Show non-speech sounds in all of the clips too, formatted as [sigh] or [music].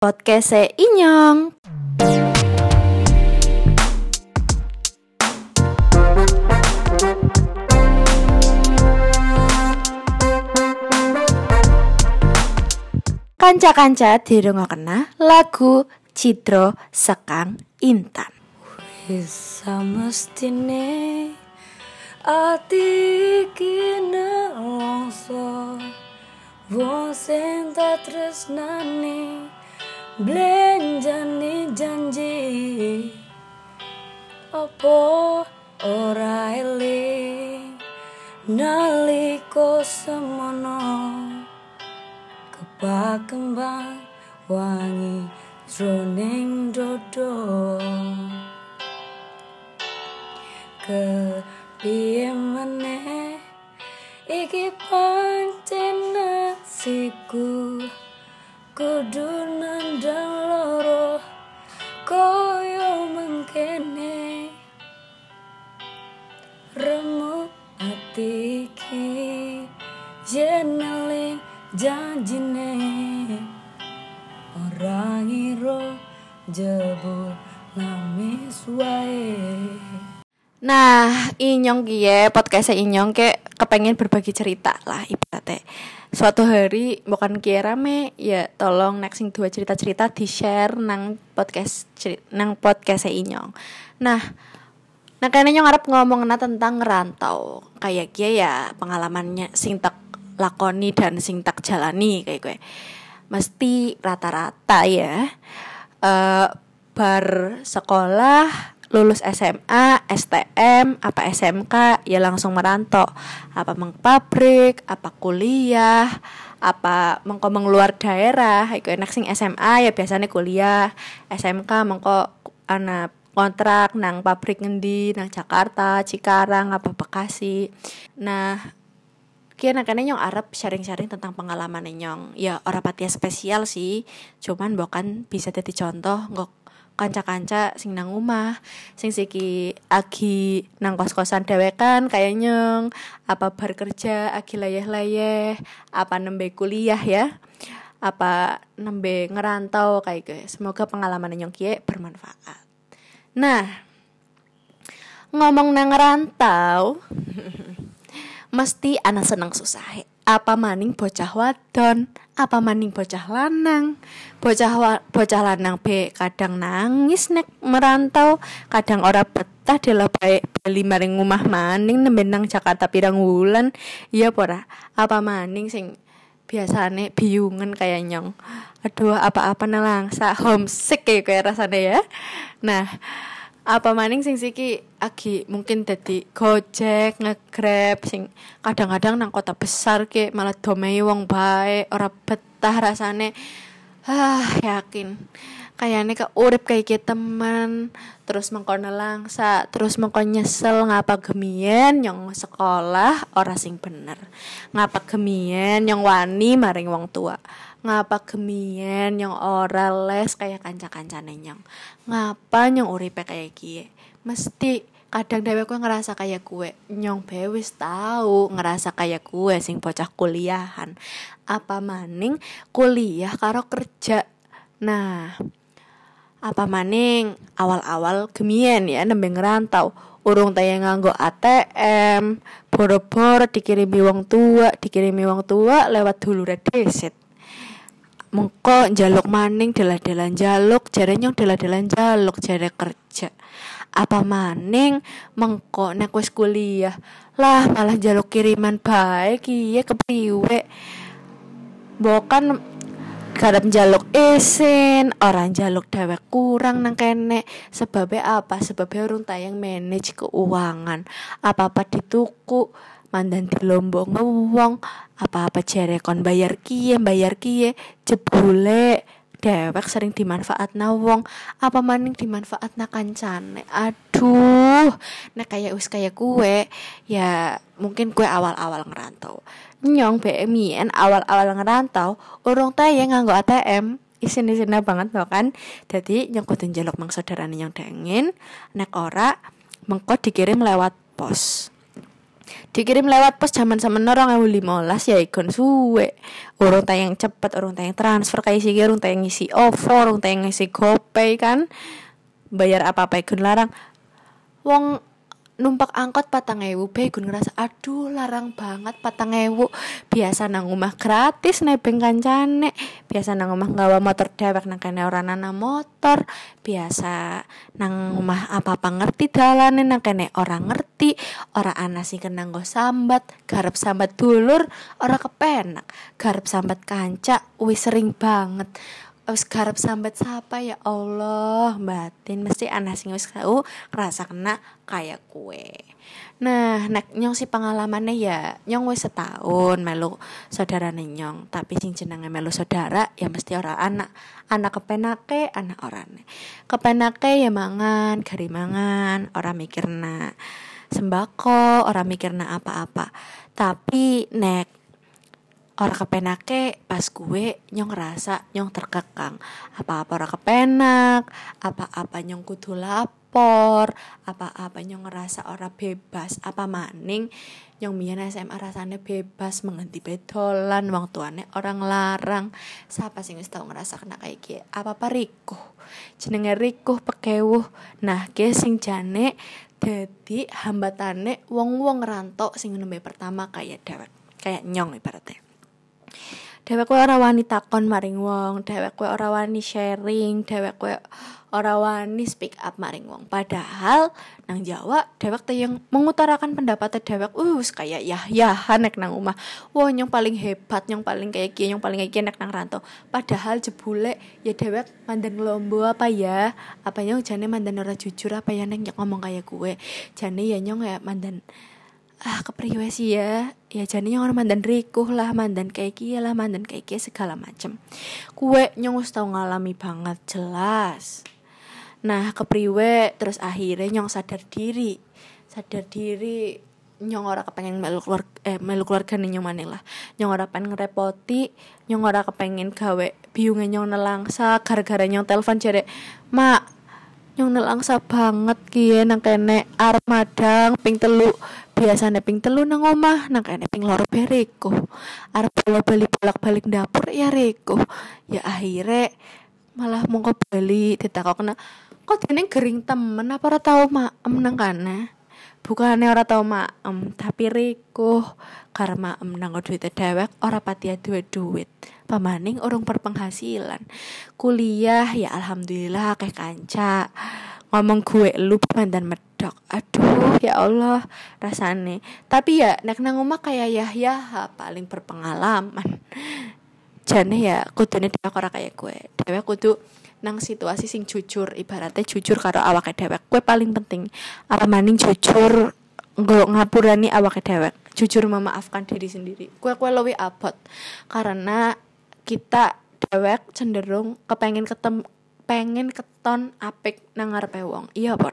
podcast Inyong. Kanca-kanca dirungokna lagu Citro Sekang Intan. Bisa mestine ati kina longso Wong sing tak tresnani blenjani janji Apa ora eling? Naliko semono Kebak kembang wangi jroning dodo. Kepiye meneh iki pancen nasibku kudu janjine ora ngira jebul namis wae Nah, Inyong kie podcast Inyong ke kepengen berbagi cerita lah ibaratnya. Suatu hari bukan kie rame ya tolong next sing dua cerita-cerita di share nang podcast ceri- nang podcast Inyong. Nah, nah kayaknya Inyong harap ngomong tentang ngerantau kayak kie ya pengalamannya sing tak lakoni dan sing tak jalani kayak gue. Mesti rata-rata ya. eh bar sekolah lulus SMA, STM, apa SMK ya langsung merantau. Apa meng pabrik, apa kuliah, apa mengko luar daerah, iku enak sing SMA ya biasanya kuliah, SMK mengko anak kontrak nang pabrik ngendi nang Jakarta, Cikarang, apa Bekasi. Nah, Kian akhirnya nyong Arab sharing-sharing tentang pengalaman nyong. Ya orang patia spesial sih. Cuman bukan bisa jadi contoh Nggak kanca-kanca sing nang rumah Sing siki agi nang kos-kosan dewekan kayak nyong. Apa bar kerja agi layeh-layeh Apa nembe kuliah ya Apa nembe ngerantau kayak gue Semoga pengalaman nyong kie bermanfaat. Nah Ngomong nang ngerantau [laughs] mesti anak seneng susah apa maning bocah wadon? Apa maning bocah lanang? Bocah wa- bocah lanang be kadang nangis nek merantau kadang ora betah dela bae bali maring rumah maning nembe nang Jakarta pirang wulan. Iya pora apa maning sing biasane biungan kayak nyong? Aduh apa-apa nelangsa homesick kayak rasanya ya. Nah apa maning sing siki? Agi mungkin dadi gojek ngegrab sing kadang-kadang nang kota besar ke malah domei wong bae ora betah rasane. Ah yakin kayaknya ke urip kayak teman terus mengko nelangsa terus mengko nyesel ngapa gemien yang sekolah ora sing bener. Ngapa gemien yang wani maring wong tua. Ngapa gemien yang ora les kayak kanca-kancane nyong. Ngapa nyong uripe kayak gie mesti kadang dhewe kue ngerasa kayak kue nyong bewis tahu ngerasa kayak kue sing bocah kuliahan. Apa maning kuliah karo kerja? Nah apa maning? Awal-awal gemien ya nembe ngerantau. Urung tayang nganggo ATM boro-boro dikirimi wong tua dikirimi wong tua lewat dulure desit. Mengko njaluk maning delah-delah njaluk jare nyong delah-delah njaluk jare kerja. Apa maning? Mengko nek wis kuliah lah malah njaluk kiriman baik iya kepriwe bokan garap njaluk isin orang njaluk dewek kurang nang kene. Sebabnya apa? Sebabnya urung tayang manage keuangan. Apa-apa dituku mandan dilombo ngewong. Apa-apa jere kon bayar kie bayar kie jebule. Dewek sering dimanfaat wong. Apa maning dimanfaat kancane? Aduh nek kayak wis kayak kue ya mungkin kue awal-awal ngerantau nyong BMIN awal-awal ngerantau urung tayang nganggo ATM isin-isin banget loh kan. Jadi nyong kudu njaluk mang saudarane yang dengin nek ora mengko dikirim lewat pos. Dikirim lewat pos zaman sama orang yang limolas ya ikon suwe. Urung tayang cepet urung tayang transfer kayak sih urung tayang ngisi OVO urung tayang ngisi GoPay kan. Bayar apa apa ikon larang wong numpak angkot patang ewu gue ngerasa aduh larang banget patang ewu. Biasa nang rumah gratis nebeng kancane biasa nang rumah nggawa motor dewek nang kene orang nana motor biasa nang rumah apa apa ngerti dalane nang kene orang ngerti orang anak sih kenang go sambat garap sambat dulur orang kepenak garap sambat kanca wis sering banget wis garap sambat siapa ya Allah batin mesti anak sing wis kau ngerasa kena kayak kue. Nah nek nyong si pengalamannya ya nyong wis setahun melu saudara nyong. Tapi sing jenenge melu saudara ya mesti orang anak. Anak kepenake anak orang kepenake ya mangan gari mangan orang mikirna sembako orang mikirna apa-apa. Tapi nek orang kepenake pas gue nyong ngerasa nyong terkekang. Apa-apa orang kepenak apa-apa nyong kudu lapor apa-apa nyong ngerasa orang bebas apa maning. Nyong mian SMA rasanya bebas menghenti bedolan wong tuane orang larang siapa sih tau ngerasa kena kayak gitu apa apa rikuh. Jenenge rikuh pekewuh. Nah ke sing jane dadi hambatane wong-wong rantok sing nembe pertama kayak dewek kayak nyong ibaratnya Dewek kowe ora wani takon maring wong, dewek kowe ora wani sharing, dewek kowe ora wani speak up maring wong. Padahal nang Jawa dewek teh yang mengutarakan pendapat dewek uh kayak ya ya hanek nang omah. Wah yang paling hebat, yang paling kayak gini, yang paling kayak gini nang rantau. Padahal jebule ya dewek mandan lombo apa ya? Apa nyong jane mandan ora jujur apa ya neng ngomong kayak gue. Jane ya nyong ya mandan ah kepriwe sih ya ya jadinya orang mandan rikuh lah mandan kayak kia lah mandan kayak kia segala macem. Kue nyong tau ngalami banget jelas. Nah kepriwe terus akhirnya nyong sadar diri. Sadar diri nyong ora kepengen melu keluar eh melu keluarga nyong maneh lah. Nyong ora pengen ngerepoti nyong ora kepengen gawe biungnya nyong nelangsa gara-gara nyong telepon jare mak nyong nelangsa banget kie nang kene armadang ping telu. Biasane ping telu nang omah nang kene ping loro bereko arep bola bali bolak-balik dapur ya reko ya akhirnya malah mongko bali ditakokna kok dene gering temen? Apa ora tau maem nang kana bukannya ora tau maem tapi reko karena maem nang duit dewek ora pati duwe duit pamaning urung perpenghasilan kuliah ya alhamdulillah kayak kanca. Ngomong gue lu dan medok. Aduh ya Allah rasane. Tapi ya nek nang omah kayak Yahya paling berpengalaman. Jane ya kudune dia ora kayak gue. Dewek kudu nang situasi sing jujur ibaratnya jujur karo awake dewek. Gue paling penting apa maning jujur nggak ngapurani awake dewek. Jujur memaafkan diri sendiri. Gue gue lebih abot. Karena kita dewek cenderung kepengen ketemu pengen keton apik nang ngarepe wong iya apa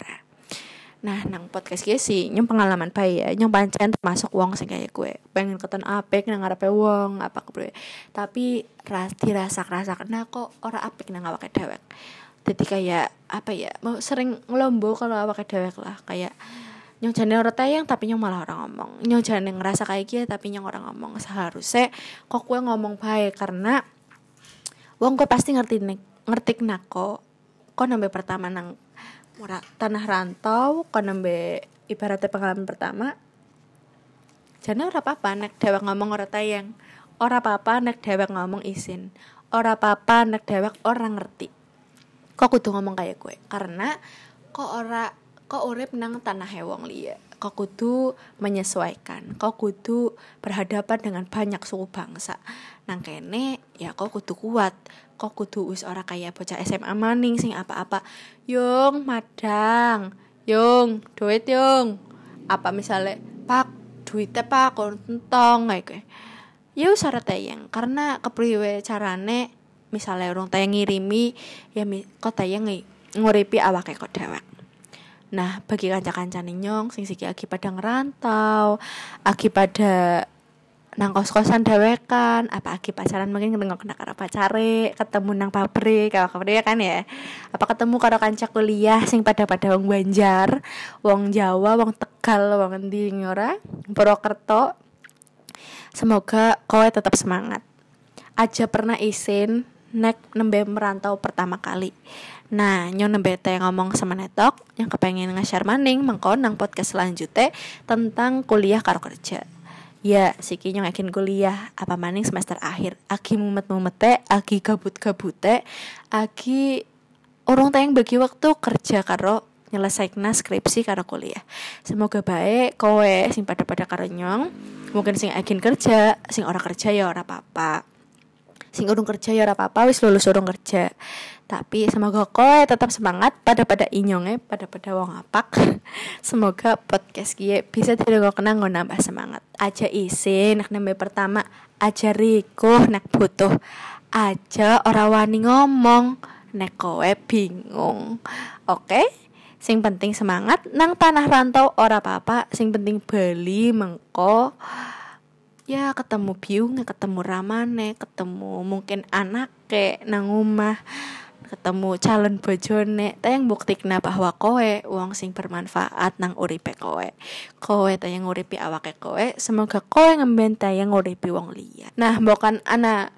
Nah, nang podcast gue sih nyong pengalaman bae ya. Nyong pancen termasuk wong sing kayak gue. Pengen keton apik nang ngarepe wong apa gue. Tapi ras dirasa-rasa kena kok ora apik nang awake dewek. Jadi kayak apa ya? Mau sering ngelombo kalau awake dewek lah kayak nyong jane ora tayang tapi nyong malah orang ngomong. Nyong jane ngerasa kayak gitu tapi nyong orang ngomong. Seharusnya kok gue ngomong baik karena wong gue pasti ngerti nih ngerti nak kok. Kok nambah pertama nang murah tanah rantau kok nambah ibaratnya pengalaman pertama. Jadi ora apa-apa nek dewek ngomong ora tayang. Ora apa-apa nek dewek ngomong izin. Ora apa-apa nek dewek orang ngerti. Kok kudu ngomong kayak gue karena kok ora kok urip nang tanah hewong liya kok kudu menyesuaikan. Kok kudu berhadapan dengan banyak suku bangsa. Nang kene ya kok kudu kuat. Kok kudu wis ora kayak bocah SMA maning sing apa-apa. Yung madang. Yung duit yung. Apa misalnya pak duitnya pak kontong kayak gue ya syarat tayang. Karena kepriwe carane misalnya orang tayang ngirimi ya kok tayang nguripi awake kok dewek Nah, bagi kanca-kanca nyong sing siki lagi pada ngerantau, lagi pada nang kos-kosan dewekan apa aki pacaran mungkin ketemu kena karo pacare ketemu nang pabrik kalau pabrik kan ya. Apa ketemu karo kanca kuliah sing pada pada wong Banjar wong Jawa wong Tegal wong endi ora? Purwokerto. Semoga kowe tetap semangat. Aja pernah isin nek nembe merantau pertama kali Nah, nyon nembe teh ngomong sama netok yang kepengen nge-share maning mengko nang podcast selanjutnya tentang kuliah karo kerja. Ya, siki nyong yakin kuliah apa maning semester akhir. Aki mumet-mumete, aki gabut-gabute, aki orang tayang bagi waktu kerja karo nyelesaikan skripsi karo kuliah. Semoga baik kowe sing pada-pada karo nyong, mungkin sing yakin kerja, sing ora kerja ya ora apa-apa. Sing urung kerja ya ora apa-apa, wis lulus urung kerja. Tapi semoga kowe tetap semangat pada pada inyonge, pada pada wong apak. [laughs] Semoga podcast kie bisa tidak kena nggak nambah semangat. Aja isin nak nambah pertama, aja rikuh nak butuh. Aja ora wani ngomong nek kowe bingung. Oke? Sing penting semangat nang tanah rantau ora apa-apa, sing penting beli mengko ya ketemu biung ketemu ramane ketemu mungkin anak ke nang rumah ketemu calon bojone. Tayang buktikna bahwa kowe uang sing bermanfaat nang uripe kowe. Kowe tayang uripi awake kowe semoga kowe ngemben tayang uripi wong liya. Nah bukan ana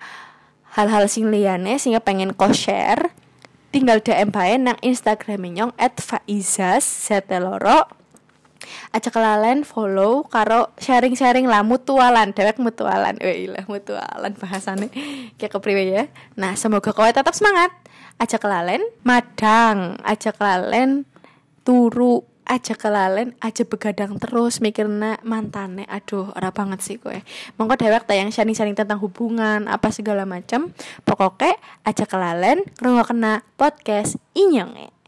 hal-hal sing liyane sehingga pengen ko share tinggal DM bae nang Instagram nyong @faizas seteloro aja kelalen follow karo sharing-sharing lah mutualan dewek mutualan. Eh lah mutualan bahasane. Kayak kepriwe ya. Nah semoga kowe tetap semangat aja kelalen madang. Aja kelalen turu. Aja kelalen aja begadang terus mikirna mantane. Aduh ora banget sih kowe. Mongko dewek tayang sharing-sharing tentang hubungan apa segala macam pokoknya aja kelalen kena podcast inyong